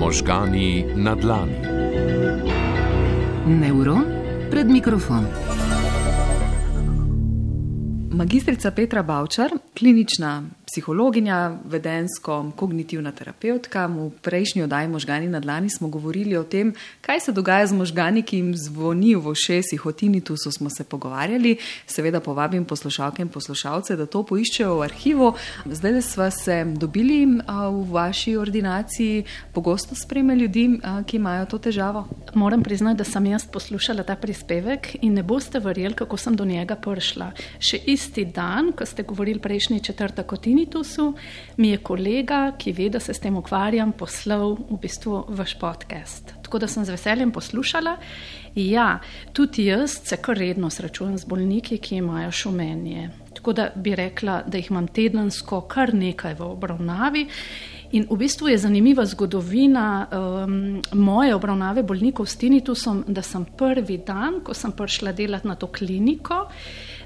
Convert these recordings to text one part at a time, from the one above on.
Možgani na dlani. Neuron pred mikrofon. Magistrica Petra Bavčar, klinična psihologinja, vedensko-kognitivna terapeutka. V prejšnji oddaji možgani na dlani smo govorili o tem, kaj se dogaja z možgani, ki jim zvoni v ošesih, o tinitusu smo se pogovarjali. Seveda povabim poslušalke in poslušalce, da to poiščejo v arhivu. Zdaj, da smo se dobili v vaši ordinaciji, pogosto spreme ljudi, ki imajo to težavo. Moram priznati, da sem jaz poslušala ta prispevek in ne boste verjeli, kako sem do njega prišla. Še isti dan, ko ste govorili prejšnji četrtek o tinitusu, Tinitusu, mi je kolega, ki ve, da se s tem ukvarjam, poslal v bistvu vaš podcast. Tako da sem z veseljem poslušala. Ja, tudi jaz se kar redno srečujem z bolniki, ki imajo šumenje. Tako da bi rekla, da jih imam tedensko kar nekaj v obravnavi. In v bistvu je zanimiva zgodovina um, moje obravnave bolnikov s tinitusom, da sem prvi dan, ko sem prišla delati na to kliniko,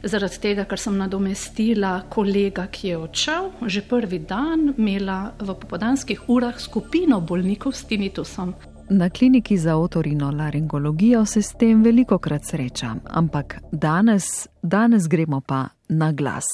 zaradi tega, ker sem nadomestila kolega, ki je odšel, že prvi dan imela v popodanskih urah skupino bolnikov s tinitusom. Na kliniki za otorino laringologijo se s tem veliko krat srečam, ampak danes, danes gremo pa na glas.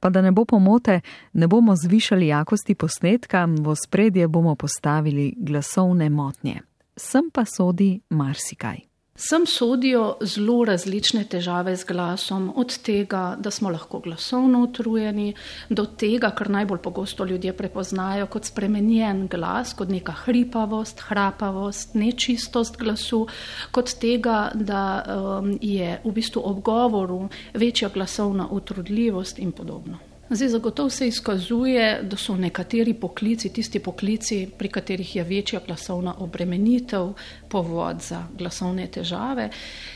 Pa da ne bo pomote, ne bomo zvišali jakosti posnetka, v spredje bomo postavili glasovne motnje. Sem pa sodi marsikaj. Sem sodijo zelo različne težave z glasom, od tega, da smo lahko glasovno utrujeni, do tega, kar najbolj pogosto ljudje prepoznajo kot spremenjen glas, kot neka hripavost, hrapavost, nečistost glasu, kot tega, da um, je v bistvu ob govoru večja glasovna utrudljivost in podobno. Zdaj, zagotovo se izkazuje, da so nekateri poklici, tisti poklici, pri katerih je večja glasovna obremenitev, povod za glasovne težave.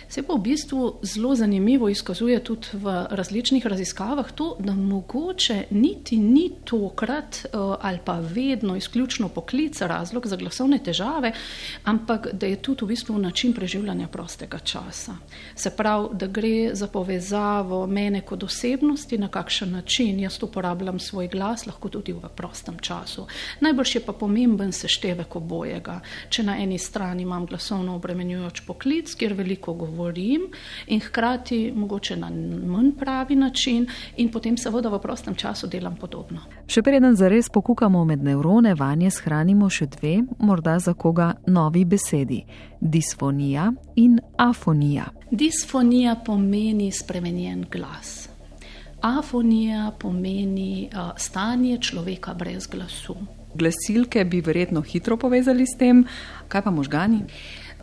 Se pa v bistvu zelo zanimivo izkazuje tudi v različnih raziskavah to, da mogoče niti ni tokrat eh, ali pa vedno izključno poklic razlog za glasovne težave, ampak da je tudi v bistvu način preživljanja prostega časa. Se pravi, da gre za povezavo mene kot osebnosti, na kakšen način jaz uporabljam svoj glas, lahko tudi v prostem času. Najbrž je pa pomemben seštevek obojega. Če na eni strani imam glasovno obremenjujoč poklic, kjer veliko govorim in hkrati mogoče na manj pravi način in potem seveda v prostem času delam podobno. Še preden zares pokukamo med nevrone, vanje shranimo še dve, morda za koga novi besedi: disfonija in afonija. Disfonija pomeni spremenjen glas. Afonija pomeni uh, stanje človeka brez glasu. Glasilke bi verjetno hitro povezali s tem, kaj pa možgani.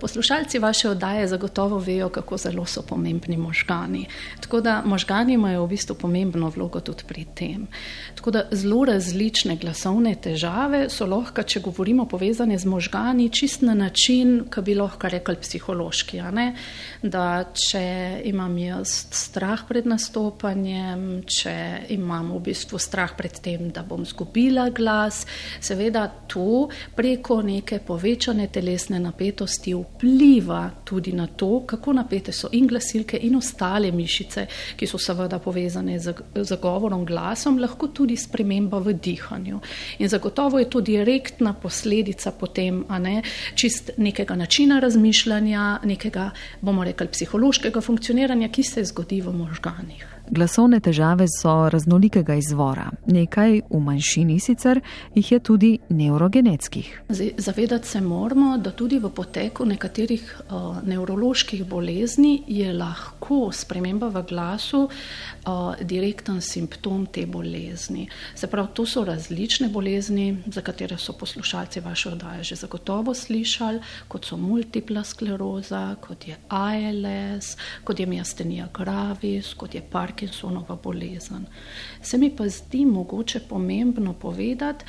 Poslušalci vaše oddaje zagotovo vejo, kako zelo so pomembni možgani. Tako da možgani imajo v bistvu pomembno vlogo tudi pri tem. Tako da zelo različne glasovne težave so lahko, če govorimo povezane z možgani, čist na način, ki bi lahko rekli psihološki. Da če imam jaz strah pred nastopanjem, če imam v bistvu strah pred tem, da bom zgubila glas, seveda to preko neke povečane telesne napetosti vpliva tudi na to, kako napete so in glasilke, in ostale mišice, ki so seveda povezane z, z govorom, glasom, lahko tudi sprememba v dihanju. In zagotovo je to direktna posledica potem, a ne čist nekega načina razmišljanja, nekega, bomo rekli, psihološkega funkcioniranja, ki se zgodi v možganih. Glasovne težave so raznolikega izvora. Nekaj, v manjšini sicer, jih je tudi neurogenetskih. Zavedati se moramo, da tudi v poteku nekaterih uh, nevroloških bolezni je lahko sprememba v glasu uh, direkten simptom te bolezni. Se pravi, to so različne bolezni, za katere so poslušalci vaše oddaje že zagotovo slišali, kot so multipla skleroza, kot je ALS, kot je miastenija gravis, kot je Parkinsonova bolezen. Se mi pa zdi mogoče pomembno povedati,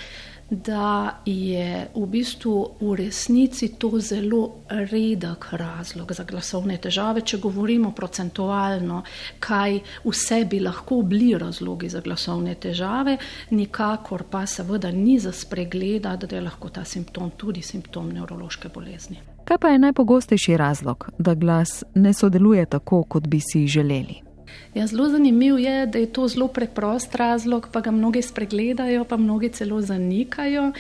da je v bistvu v resnici to zelo redek razlog za glasovne težave, če govorimo procentualno, kaj vse bi lahko bili razlogi za glasovne težave, nikakor pa seveda ni za spregledati, da je lahko ta simptom tudi simptom nevrološke bolezni. Kaj pa je najpogostejši razlog, da glas ne sodeluje tako, kot bi si želeli? Ja, zelo zanimivo je, da je to zelo preprost razlog, pa ga mnogi spregledajo, pa mnogi celo zanikajo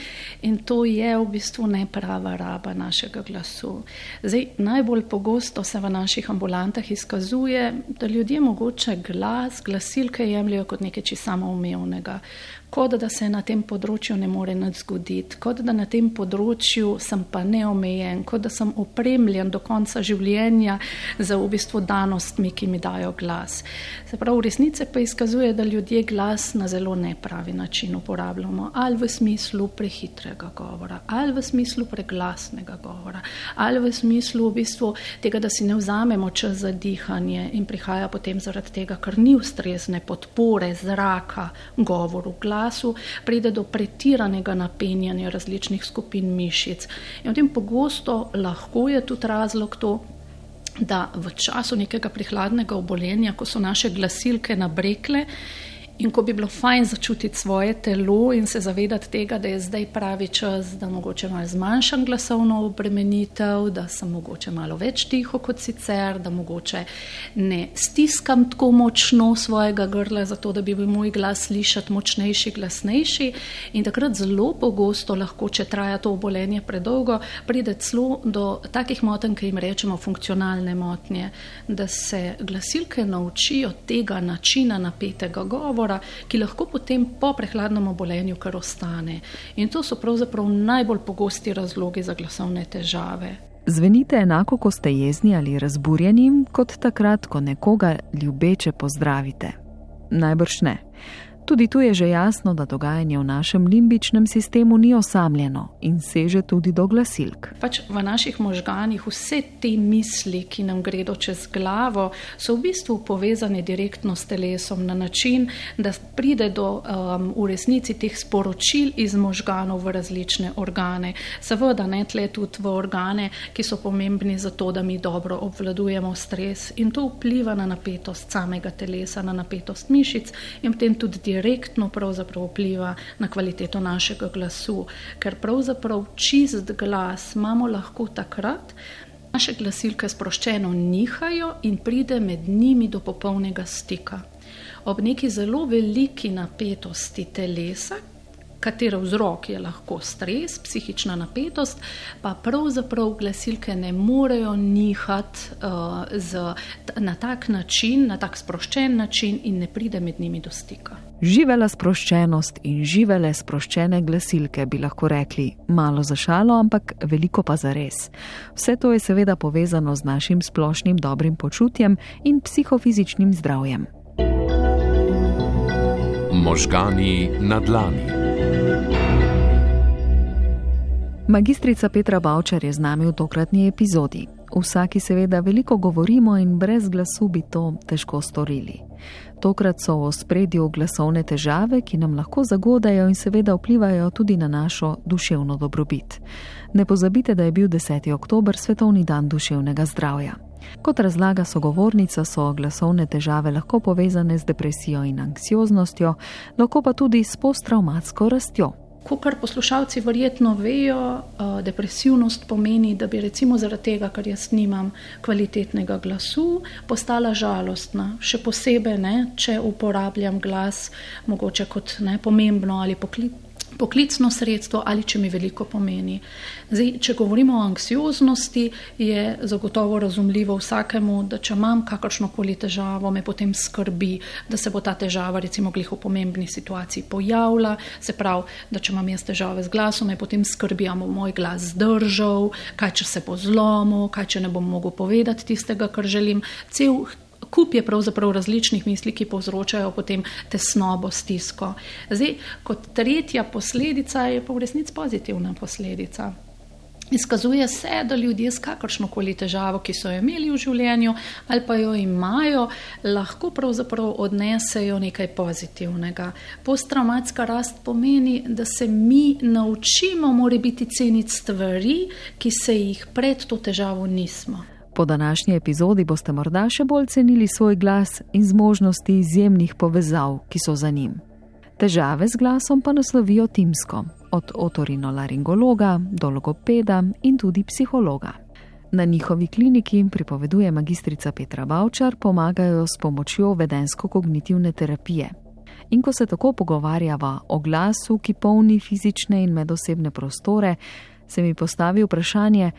in to je v bistvu neprava raba našega glasu. Zdaj, najbolj pogosto se v naših ambulantah izkazuje, da ljudje mogoče glas, glasilke jemljajo kot nekaj čisto samoumevnega kot da se na tem področju ne more nič zgoditi, kot da na tem področju sem pa neomejen, kot da sem opremljen do konca življenja za v bistvu danostmi, ki mi dajo glas. Se pravi, v resnici pa izkazuje, da ljudje glas na zelo nepravi način uporabljamo, ali v smislu prehitrega govora, ali v smislu preglasnega govora, ali v smislu v bistvu tega, da si ne vzamemo čas za dihanje in prihaja potem zaradi tega, ker ni ustrezne podpore zraka govoru glas času pride do pretiranega napenjanja različnih skupin mišic. In v tem pogosto lahko je tudi razlog to, da v času nekega prihladnega obolenja, ko so naše glasilke nabrekle, In ko bi bilo fajn začutiti svoje telo in se zavedati tega, da je zdaj pravi čas, da mogoče malo zmanjšam glasovno obremenitev, da sem mogoče malo več tiho kot sicer, da mogoče ne stiskam tako močno svojega grla, zato da bi bil moj glas slišati močnejši, glasnejši. In takrat zelo pogosto lahko, če traja to obolenje predolgo, pride celo do takih motenj, ki jim rečemo funkcionalne motnje, da se glasilke naučijo tega načina napetega govora govora, ki lahko potem po prehladnem obolenju kar ostane. In to so pravzaprav najbolj pogosti razlogi za glasovne težave. Zvenite enako, ko ste jezni ali razburjeni, kot takrat, ko nekoga ljubeče pozdravite. Najbrž ne. Tudi tu je že jasno, da dogajanje v našem limbičnem sistemu ni osamljeno in seže tudi do glasilk. Pač v naših možganjih vse te misli, ki nam gredo čez glavo, so v bistvu povezane direktno s telesom na način, da pride do um, v resnici teh sporočil iz možganov v različne organe. Seveda ne tle tudi v organe, ki so pomembni za to, da mi dobro obvladujemo stres in to vpliva na napetost samega telesa, na napetost mišic in potem tudi direktno vpliva na kvaliteto našega glasu, ker pravzaprav čist glas imamo lahko takrat, naše glasilke sproščeno nihajo in pride med njimi do popolnega stika. Ob neki zelo veliki napetosti telesa, katere vzrok je lahko stres, psihična napetost, pa pravzaprav glasilke ne morejo nihati uh, na tak način, na tak sproščen način in ne pride med njimi do stika. Živela sproščenost in živele sproščene glasilke bi lahko rekli malo za šalo, ampak veliko pa za res. Vse to je seveda povezano z našim splošnim dobrim počutjem in psihofizičnim zdravjem. Možgani na dlani. Magistrica Petra Bavčar je z nami v tokratni epizodi. Vsaki seveda veliko govorimo in brez glasu bi to težko storili. Tokrat so v spredju glasovne težave, ki nam lahko zagodajo in seveda vplivajo tudi na našo duševno dobrobit. Ne pozabite, da je bil 10. oktober svetovni dan duševnega zdravja. Kot razlaga sogovornica, so glasovne težave lahko povezane z depresijo in anksioznostjo, lahko pa tudi s posttraumatsko rastjo. Kar poslušalci verjetno vejo, eh, depresivnost pomeni, da bi recimo zaradi tega, ker jaz nimam kvalitetnega glasu, postala žalostna. Še posebej, ne, če uporabljam glas, mogoče kot ne pomembno ali poklic poklicno sredstvo ali če mi veliko pomeni. Zdaj, če govorimo o anksioznosti, je zagotovo razumljivo vsakemu, da če imam kakršno koli težavo, me potem skrbi, da se bo ta težava recimo glih v pomembni situaciji pojavila. Se pravi, da če imam jaz težave z glasom, me potem skrbi, ali bo moj glas zdržal, kaj če se bo zlomil, kaj če ne bom mogel povedati tistega, kar želim. Cel kup je pravzaprav različnih misli, ki povzročajo potem tesnobo, stisko. Zdaj, kot tretja posledica je pa v resnici pozitivna posledica. Izkazuje se, da ljudje s kakršno koli težavo, ki so jo imeli v življenju ali pa jo imajo, lahko pravzaprav odnesejo nekaj pozitivnega. Posttraumatska rast pomeni, da se mi naučimo, mora biti ceniti stvari, ki se jih pred to težavo nismo. Po današnji epizodi boste morda še bolj cenili svoj glas in zmožnosti izjemnih povezav, ki so za njim. Težave z glasom pa naslovijo timsko, od otorinolaringologa do logopeda in tudi psihologa. Na njihovi kliniki, pripoveduje magistrica Petra Bavčar, pomagajo s pomočjo vedensko-kognitivne terapije. In ko se tako pogovarjava o glasu, ki polni fizične in medosebne prostore, se mi postavi vprašanje,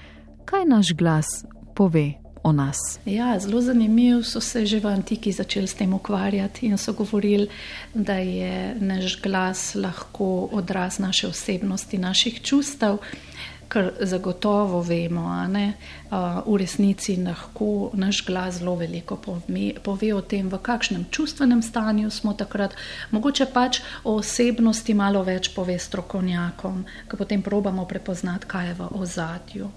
kaj naš glas pove o nas. Ja, zelo zanimivo so se že v antiki začeli s tem ukvarjati in so govorili, da je naš glas lahko odraz naše osebnosti, naših čustev. Kar zagotovo vemo, da v resnici lahko naš glas zelo veliko pove, pove o tem, v kakšnem čustvenem stanju smo takrat, mogoče pač o osebnosti malo več pove strokovnjakom, ki potem probamo prepoznati, kaj je v ozadju.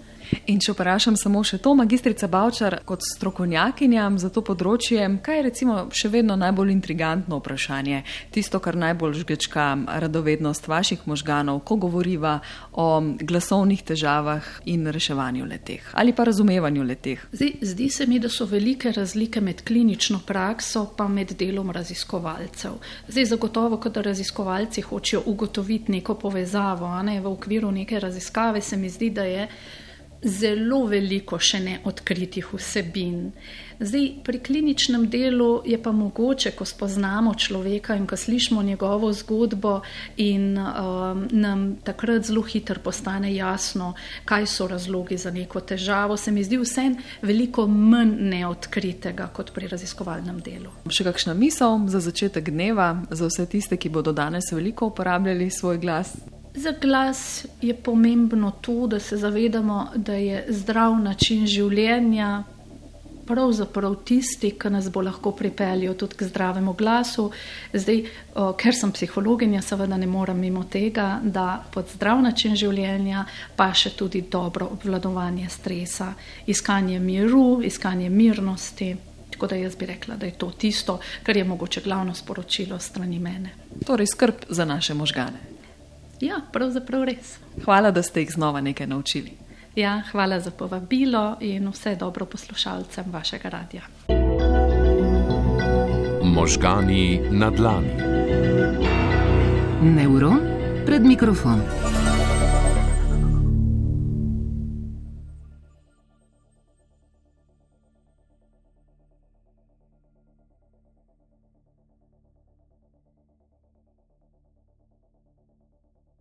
In če vprašam samo še to, magistrica Bavčar, kot strokovnjakinjam za to področje, kaj je recimo še vedno najbolj intrigantno vprašanje, tisto, kar najbolj žgečka radovednost vaših možganov, ko govoriva o glasovnih težavah in reševanju leteh ali pa razumevanju leteh? Zdi, zdi se mi, da so velike razlike med klinično prakso pa med delom raziskovalcev. Zdaj, zagotovo, da raziskovalci hočejo ugotoviti neko povezavo, ne, v okviru neke raziskave, se mi zdi, da je zelo veliko še neodkritih vsebin. Zdaj, pri kliničnem delu je pa mogoče, ko spoznamo človeka in ko slišimo njegovo zgodbo, in um, nam takrat zelo hitro postane jasno, kaj so razlogi za neko težavo. Se mi zdi vse veliko manj neodkritega kot pri raziskovalnem delu. Še kakšna misel za začetek dneva, za vse tiste, ki bodo danes veliko uporabljali svoj glas? Za glas je pomembno to, da se zavedamo, da je zdrav način življenja pravzaprav tisti, ki nas bo lahko pripeljal tudi k zdravemu glasu. Zdaj, ker sem psihologinja, seveda ne morem mimo tega, da pod zdrav način življenja pa še tudi dobro obvladovanje stresa, iskanje miru, iskanje mirnosti. Tako da jaz bi rekla, da je to tisto, kar je mogoče glavno sporočilo strani mene. Torej, skrb za naše možgane. Ja, pravzaprav res. Hvala, da ste jih znova nekaj naučili. Ja, hvala za povabilo in vse dobro poslušalcem vašega radia. Možgani na dlani. Neuron pred mikrofon.